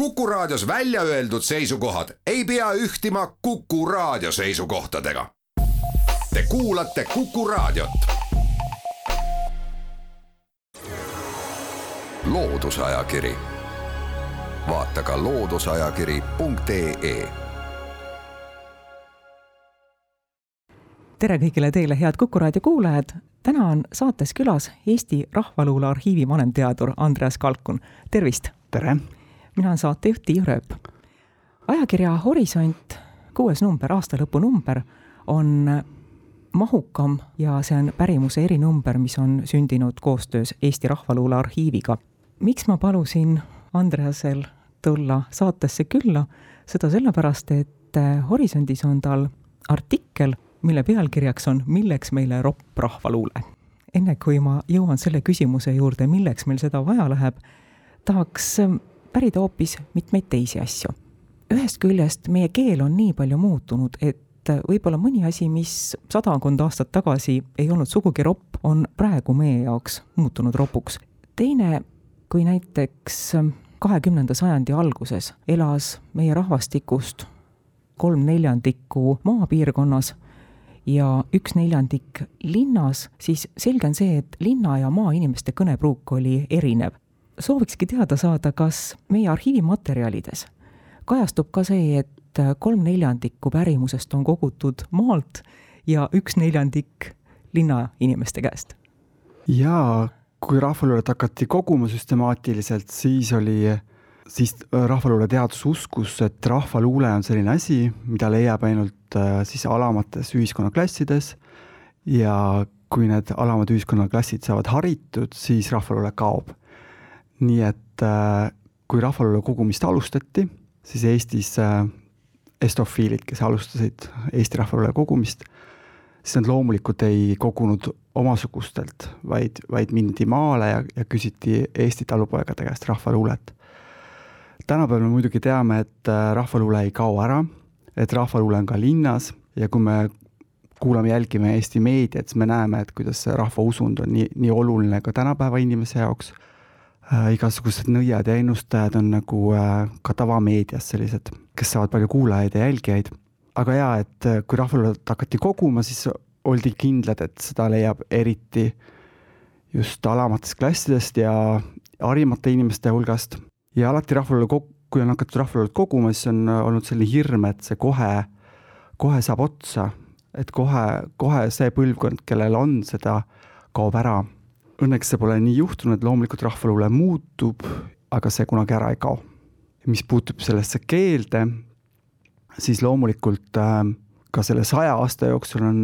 Kuku Raadios välja öeldud seisukohad ei pea ühtima Kuku Raadio seisukohtadega. Te kuulate Kuku Raadiot. loodusajakiri, vaata ka looduseajakiri.ee tere kõigile teile, head Kuku raadio kuulajad. täna on saates külas Eesti Rahvaluule Arhiivi vanemteadur Andreas Kalkun, tervist! tere! Mina olen saatejuht Tiiu Rööp. ajakirja Horisont kuues number, aastalõpu number, on mahukam ja see on pärimuse erinumber, mis on sündinud koostöös Eesti Rahvaluule Arhiiviga. miks ma palusin Andreasel tulla saatesse külla, seda sellepärast, et Horisondis on tal artikkel, mille pealkirjaks on Milleks meile ropp rahvaluule? enne kui ma jõuan selle küsimuse juurde, milleks meil seda vaja läheb, tahaks pärida hoopis mitmeid teisi asju. ühest küljest meie keel on nii palju muutunud, et võib-olla mõni asi, mis sadakond aastat tagasi ei olnud sugugi ropp, on praegu meie jaoks muutunud ropuks. teine, kui näiteks kahekümnenda sajandi alguses elas meie rahvastikust kolm neljandikku maapiirkonnas ja üks neljandik linnas, siis selge on see, et linna ja maainimeste kõnepruuk oli erinev soovikski teada saada, kas meie arhiivimaterjalides kajastub ka see, et kolm neljandikku pärimusest on kogutud maalt ja üks neljandik linnainimeste käest? jaa, kui rahvaluulet hakati koguma süstemaatiliselt, siis oli, siis rahvaluule teadus uskus, et rahvaluule on selline asi, mida leiab ainult äh, siis alamates ühiskonnaklassides ja kui need alamad ühiskonnaklassid saavad haritud, siis rahvaluule kaob nii et äh, kui rahvaluule kogumist alustati, siis Eestis äh, estofiilid, kes alustasid Eesti rahvaluule kogumist, siis nad loomulikult ei kogunud omasugustelt, vaid, vaid mindi maale ja, ja küsiti Eesti talupoegade käest rahvaluulet. tänapäeval me muidugi teame, et äh, rahvaluule ei kao ära, et rahvaluule on ka linnas ja kui me kuulame, jälgime Eesti meediat, siis me näeme, et kuidas see rahvausund on nii, nii oluline ka tänapäeva inimese jaoks igasugused nõiad ja ennustajad on nagu äh, ka tavameedias sellised, kes saavad palju kuulajaid ja jälgijaid. aga jaa, et äh, kui rahvaluulet hakati koguma, siis oldi kindlad, et seda leiab eriti just alamatest klassidest ja harimate inimeste hulgast. ja alati rahvaluule kog-, kui on hakatud rahvaluulet koguma, siis on olnud selline hirm, et see kohe, kohe saab otsa, et kohe, kohe see põlvkond, kellel on seda, kaob ära õnneks see pole nii juhtunud, loomulikult rahvaluule muutub, aga see kunagi ära ei kao. mis puutub sellesse keelde, siis loomulikult äh, ka selle saja aasta jooksul on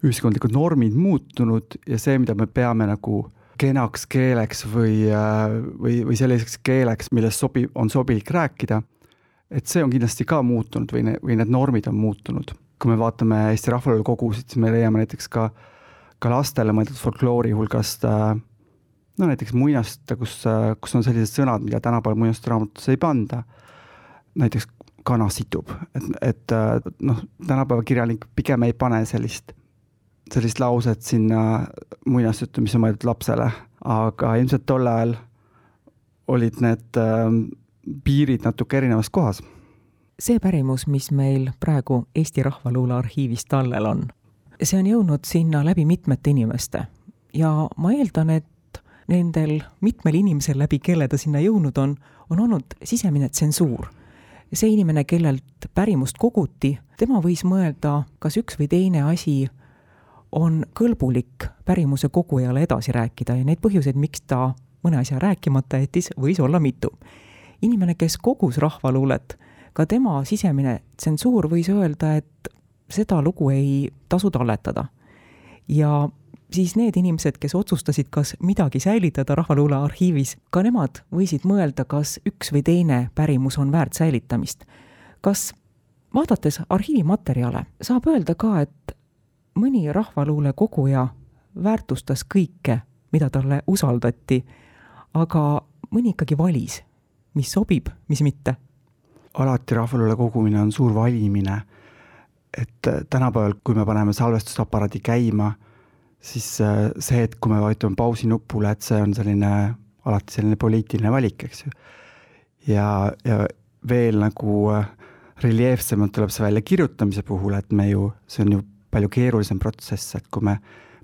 ühiskondlikud normid muutunud ja see, mida me peame nagu kenaks keeleks või, äh, või, või selliseks keeleks, millest sobi-, on sobilik rääkida, et see on kindlasti ka muutunud või ne-, või need normid on muutunud. kui me vaatame Eesti Rahvaluule kogusid, siis me leiame näiteks ka äh, ka lastele mõeldud folkloori hulgast äh, no näiteks muinast, kus, äh, kus on sellised sõnad, mida tänapäeval muinasraamatutesse ei panda. näiteks kana situb, et, et äh, noh, tänapäeva kirjanik pigem ei pane sellist, sellist lauset sinna muinasjuttu, mis on mõeldud lapsele, aga ilmselt tol ajal olid need äh, piirid natuke erinevas kohas. see pärimus, mis meil praegu Eesti Rahvaluule arhiivis tallel on see on jõudnud sinna läbi mitmete inimeste ja ma eeldan, et nendel mitmel inimesel, läbi kelle ta sinna jõudnud on, on olnud sisemine tsensuur. see inimene, kellelt pärimust koguti, tema võis mõelda, kas üks või teine asi on kõlbulik pärimuse kogujale edasi rääkida ja neid põhjuseid, miks ta mõne asja rääkimata jättis, võis olla mitu. inimene, kes kogus rahvaluulet, ka tema sisemine tsensuur võis öelda, et seda lugu ei tasu talletada. ja siis need inimesed, kes otsustasid, kas midagi säilitada Rahvaluule arhiivis, ka nemad võisid mõelda, kas üks või teine pärimus on väärt säilitamist. kas vaadates arhiivimaterjale, saab öelda ka, et mõni rahvaluule koguja väärtustas kõike, mida talle usaldati, aga mõni ikkagi valis, mis sobib, mis mitte? alati rahvaluule kogumine on suur valimine et äh, tänapäeval, kui me paneme salvestusaparaadi käima, siis äh, see, et kui me vajutame pausi nupule, et see on selline, alati selline poliitiline valik, eks ju. ja, ja veel nagu äh, reljeefsemalt tuleb see välja kirjutamise puhul, et me ju, see on ju palju keerulisem protsess, et kui me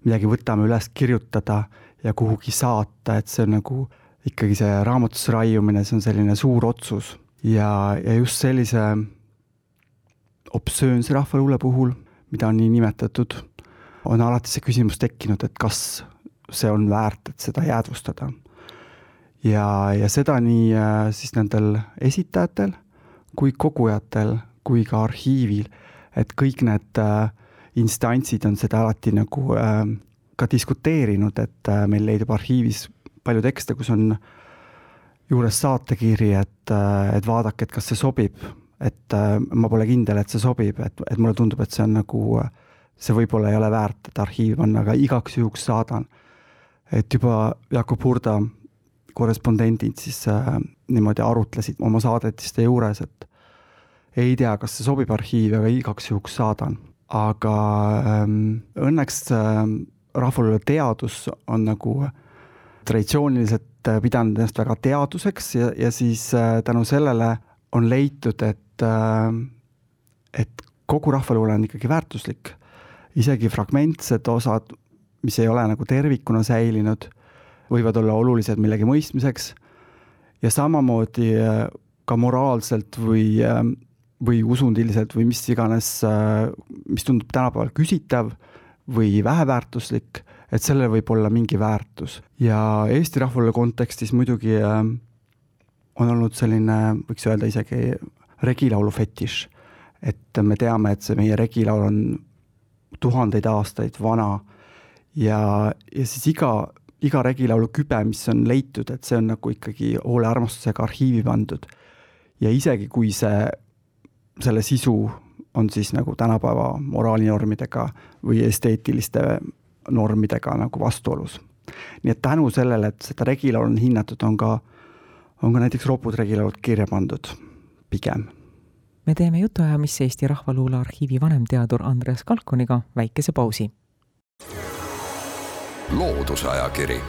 midagi võtame üles kirjutada ja kuhugi saata, et see on nagu ikkagi see raamatusse raiumine, see on selline suur otsus ja, ja just sellise obsöönse rahvaluule puhul, mida on nii nimetatud, on alati see küsimus tekkinud, et kas see on väärt, et seda jäädvustada. ja, ja seda nii äh, siis nendel esitajatel kui kogujatel kui ka arhiivil, et kõik need äh, instantsid on seda alati nagu äh, ka diskuteerinud, et meil leidub arhiivis palju tekste, kus on juures saatekiri, et, et vaadake, et kas see sobib, et äh, ma pole kindel, et see sobib, et, et mulle tundub, et see on nagu, see võib-olla ei ole väärt, et arhiivi panna, aga igaks juhuks saadan. et juba Jakob Hurda korrespondendid siis äh, niimoodi arutlesid oma saadetiste juures, et ei tea, kas see sobib arhiivi, aga igaks juhuks saadan. aga ähm, õnneks ähm, rahvaluule teadus on nagu traditsiooniliselt äh, pidanud ennast väga teaduseks ja, ja siis äh, tänu sellele on leitud, et äh,, et kogu rahvaluule on ikkagi väärtuslik. isegi fragmentsed osad, mis ei ole nagu tervikuna säilinud, võivad olla olulised millegi mõistmiseks ja samamoodi äh, ka moraalselt või äh, või usundiliselt või mis iganes, äh, mis tundub tänapäeval küsitav või väheväärtuslik, et sellel võib olla mingi väärtus. ja Eesti rahvaluule kontekstis muidugi äh, on olnud selline, võiks öelda isegi regilaulu fetiš. et me teame, et see meie regilaul on tuhandeid aastaid vana ja, ja siis iga, iga regilaulu kübe, mis on leitud, et see on nagu ikkagi hoole armastusega arhiivi pandud. ja isegi, kui see selle sisu on siis nagu tänapäeva moraalinormidega või esteetiliste normidega nagu vastuolus. nii et tänu sellele, et seda regilaulu on hinnatud, on ka, on ka näiteks ropud regilaulud kirja pandud, pigem. Me teeme jutuajamisse Eesti Rahvaluule Arhiivi vanemteadur Andreas Kalkuniga väikese pausi. loodusajakiri,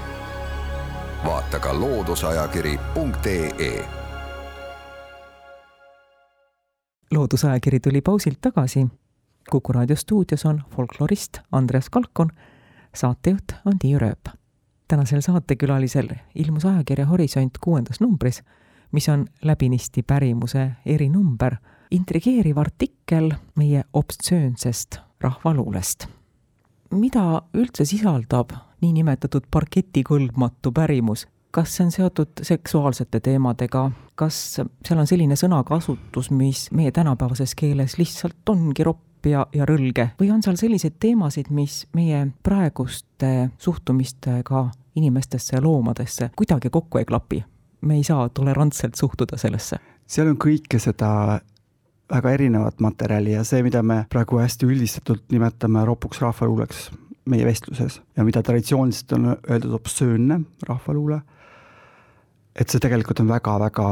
vaata ka looduseajakiri.ee loodusajakiri tuli pausilt tagasi. kuku raadio stuudios on folklorist Andres Kalkon, saatejuht on Tiiu Rööp. tänasel saatekülalisel ilmus ajakirja Horisont kuuendas numbris, mis on läbinisti pärimuse erinumber, intrigeeriv artikkel meie obstsöönsest rahvaluulest. mida üldse sisaldab niinimetatud parketikõlbmatu pärimus kas see on seotud seksuaalsete teemadega, kas seal on selline sõnakasutus, mis meie tänapäevases keeles lihtsalt ongi ropp ja, ja rõlge või on seal selliseid teemasid, mis meie praeguste suhtumistega inimestesse ja loomadesse kuidagi kokku ei klapi? me ei saa tolerantselt suhtuda sellesse. seal on kõike seda väga erinevat materjali ja see, mida me praegu hästi üldistatult nimetame ropuks rahvaluuleks meie vestluses ja mida traditsiooniliselt on öeldud obsöönne rahvaluule et see tegelikult on väga-väga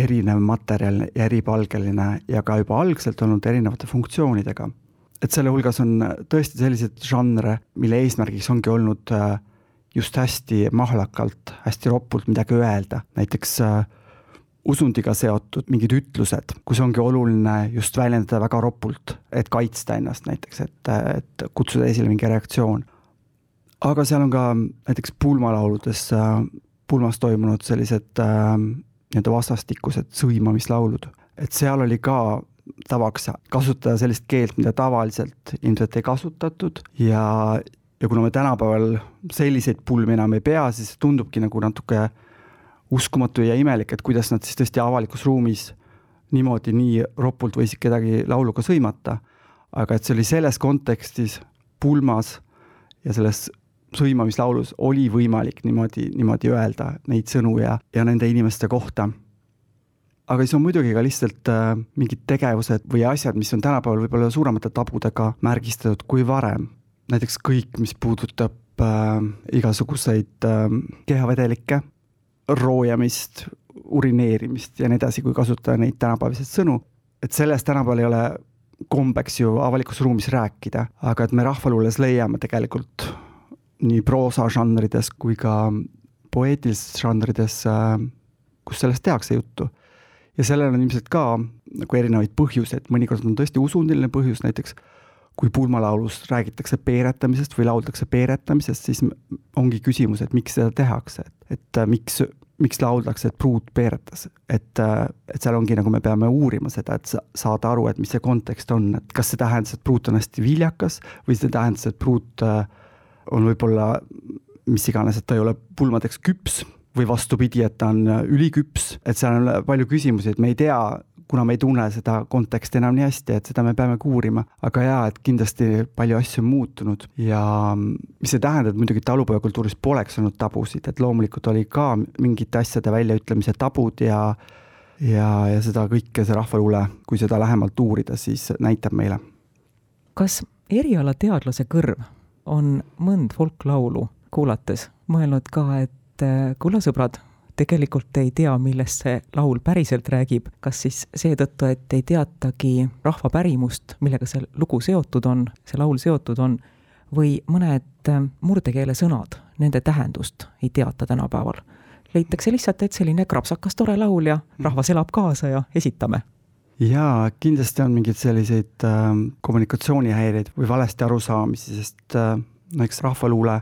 erinev materjal ja eripalgeline ja ka juba algselt olnud erinevate funktsioonidega. et selle hulgas on tõesti selliseid žanre, mille eesmärgiks ongi olnud äh, just hästi mahlakalt, hästi ropult midagi öelda, näiteks äh, usundiga seotud mingid ütlused, kus ongi oluline just väljendada väga ropult, et kaitsta ennast näiteks, et, et kutsuda esile mingi reaktsioon. aga seal on ka näiteks pulmalauludes äh, pulmas toimunud sellised äh, nii-öelda vastastikused sõimamislaulud, et seal oli ka tavaks kasutada sellist keelt, mida tavaliselt ilmselt ei kasutatud ja, ja kuna me tänapäeval selliseid pulmi enam ei pea, siis tundubki nagu natuke uskumatu ja imelik, et kuidas nad siis tõesti avalikus ruumis niimoodi nii ropult võisid kedagi lauluga sõimata. aga et see oli selles kontekstis pulmas ja selles sõimamislaulus oli võimalik niimoodi, niimoodi öelda neid sõnu ja, ja nende inimeste kohta. aga siis on muidugi ka lihtsalt äh, mingid tegevused või asjad, mis on tänapäeval võib-olla suuremate tabudega märgistatud kui varem. näiteks kõik, mis puudutab äh, igasuguseid äh, kehavedelikke, roojamist, urineerimist ja nii edasi, kui kasutada neid tänapäevaseid sõnu, et sellest tänapäeval ei ole kombeks ju avalikus ruumis rääkida, aga et me rahvaluules leiame tegelikult nii proosa žanrides kui ka poeetilistes žanrides äh, kus sellest tehakse juttu. ja sellel on ilmselt ka nagu erinevaid põhjuseid, mõnikord on tõesti usundiline põhjus, näiteks kui pulmalaulus räägitakse peeretamisest või lauldakse peeretamisest, siis ongi küsimus, et miks seda tehakse, et, et miks miks lauldakse, et pruut peeretas, et, et seal ongi nagu me peame uurima seda, et saada aru, et mis see kontekst on, et kas see tähendas, et pruut on hästi viljakas või see tähendas, et pruut äh, on võib-olla mis iganes, et ta ei ole pulmadeks küps või vastupidi, et ta on üliküps, et seal on palju küsimusi, et me ei tea, kuna me ei tunne seda konteksti enam nii hästi, et seda me peamegi uurima. aga jaa, et kindlasti palju asju on muutunud ja mis ei tähenda, et muidugi talupojakultuuris poleks olnud tabusid, et loomulikult oli ka mingite asjade väljaütlemise tabud ja ja, ja seda kõike see rahvaluule, kui seda lähemalt uurida, siis näitab meile. kas erialateadlase kõrv on mõnd folklaulu kuulates mõelnud ka, et kulla sõbrad, tegelikult ei tea, millest see laul päriselt räägib, kas siis seetõttu, et ei teatagi rahva pärimust, millega see lugu seotud on, see laul seotud on, või mõned äh, murdekeele sõnad, nende tähendust ei teata tänapäeval. leitakse lihtsalt, et selline krapsakas tore laul ja mm. rahvas elab kaasa ja esitame jaa, kindlasti on mingeid selliseid äh, kommunikatsioonihäireid või valesti arusaamisi, sest äh, näiteks rahvaluule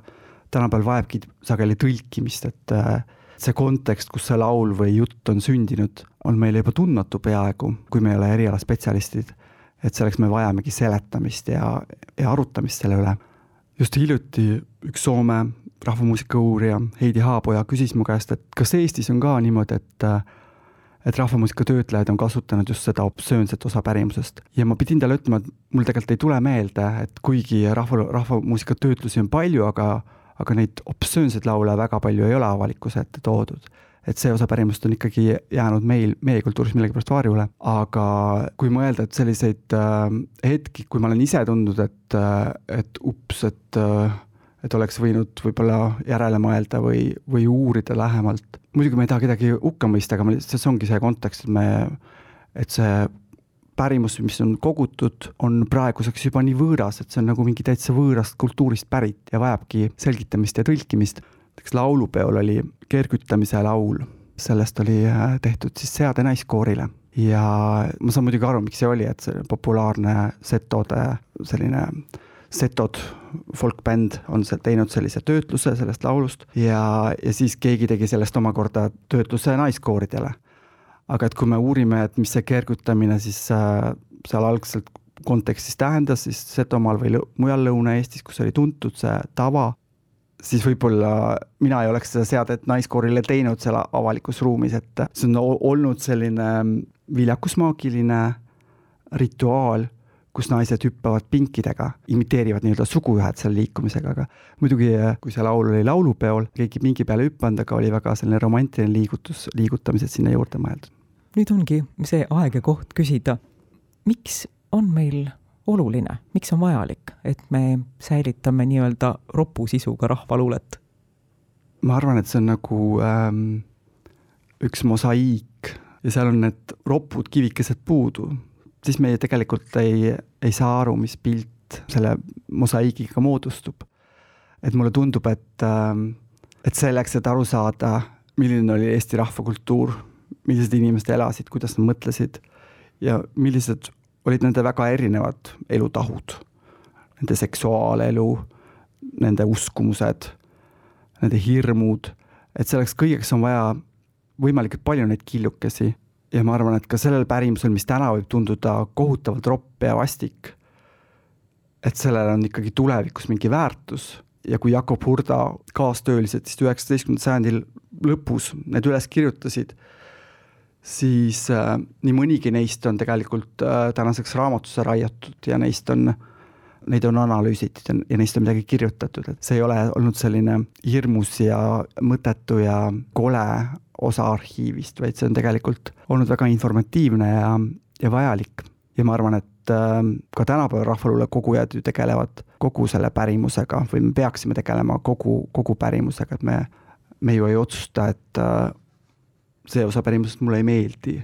tänapäeval vajabki sageli tõlkimist, et äh, see kontekst, kus see laul või jutt on sündinud, on meile juba tundmatu peaaegu, kui me ei ole erialaspetsialistid. et selleks me vajamegi seletamist ja, ja arutamist selle üle. just hiljuti üks Soome rahvamuusika uurija Heidi Haapoja küsis mu käest, et kas Eestis on ka niimoodi, et et rahvamuusika töötlejad on kasutanud just seda obsöönset osa pärimusest ja ma pidin talle ütlema, et mul tegelikult ei tule meelde, et kuigi rahva, rahvamuusika töötlusi on palju, aga aga neid obsöönseid laule väga palju ei ole avalikkuse ette toodud. et see osa pärimust on ikkagi jäänud meil, meie kultuuris millegipärast varjule, aga kui mõelda, et selliseid äh, hetki, kui ma olen ise tundnud, et äh,, et ups, et äh, et oleks võinud võib-olla järele mõelda või, või uurida lähemalt. muidugi ma ei taha kedagi hukka mõista, aga ma lihtsalt, see ongi see kontekst, et me, et see pärimus, mis on kogutud, on praeguseks juba nii võõras, et see on nagu mingi täitsa võõrast kultuurist pärit ja vajabki selgitamist ja tõlkimist. näiteks laulupeol oli kergütamise laul, sellest oli äh, tehtud siis seade naiskoorile. Ja ma saan muidugi aru, miks see oli, et see populaarne setode selline setod folkbänd on seal teinud sellise töötluse sellest laulust. Ja, ja siis keegi tegi sellest omakorda töötluse naiskooridele aga et kui me uurime, et mis see kergutamine siis äh, seal algselt kontekstis tähendas, siis Setomaal või mujal Lõuna-Eestis, kus oli tuntud see tava, siis võib-olla mina ei oleks seda seadet naiskoorile teinud seal avalikus ruumis, et see on olnud selline viljakusmaagiline rituaal, kus naised hüppavad pinkidega, imiteerivad nii-öelda suguühet selle liikumisega, aga muidugi, kui see laul oli laulupeol, keegi pingi peale hüpanud, aga oli väga selline romantiline liigutus, liigutamised sinna juurde mõeldud nüüd ongi see aeg ja koht küsida, miks on meil oluline, miks on vajalik, et me säilitame nii-öelda ropu sisuga rahvaluulet? ma arvan, et see on nagu ähm, üks mosaiik ja seal on need ropud kivikesed puudu, siis me tegelikult ei, ei saa aru, mis pilt selle mosaiigiga moodustub. et mulle tundub, et ähm,, et selleks, et aru saada, milline oli Eesti rahvakultuur millised inimesed elasid, kuidas nad mõtlesid ja millised olid nende väga erinevad elutahud, nende seksuaalelu, nende uskumused, nende hirmud, et selleks kõigeks on vaja võimalikult palju neid killukesi. Ja ma arvan, et ka sellel pärimusel, mis täna võib tunduda kohutavalt ropp ja vastik, et sellel on ikkagi tulevikus mingi väärtus. Ja kui Jakob Hurda kaastöölised siis üheksateistkümnendal sajandil lõpus need üles kirjutasid siis äh, nii mõnigi neist on tegelikult äh, tänaseks raamatusse raiatud ja neist on, neid on analüüsitud ja, ja neist on midagi kirjutatud, et see ei ole olnud selline hirmus ja mõttetu ja kole osa arhiivist, vaid see on tegelikult olnud väga informatiivne ja, ja vajalik. ja ma arvan, et äh, ka tänapäeval rahvaluule kogujad ju tegelevad kogu selle pärimusega või me peaksime tegelema kogu, kogu pärimusega, et me, me ju ei otsusta, et äh, see osa pärimusest mulle ei meeldi.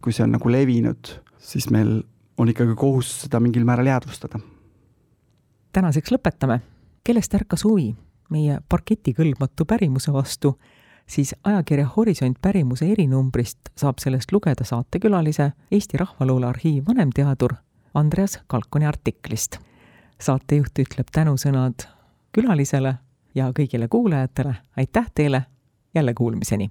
kui see on nagu levinud, siis meil on ikkagi kohustus seda mingil määral jäädvustada. tänaseks lõpetame. kellest ärkas huvi meie parketikõlbmatu pärimuse vastu, siis ajakirja Horisont pärimuse erinumbrist saab sellest lugeda saatekülalise Eesti Rahvaluule arhiiv vanemteadur Andreas Kalkoni artiklist. saatejuht ütleb tänusõnad külalisele ja kõigile kuulajatele, aitäh teile, jälle kuulmiseni!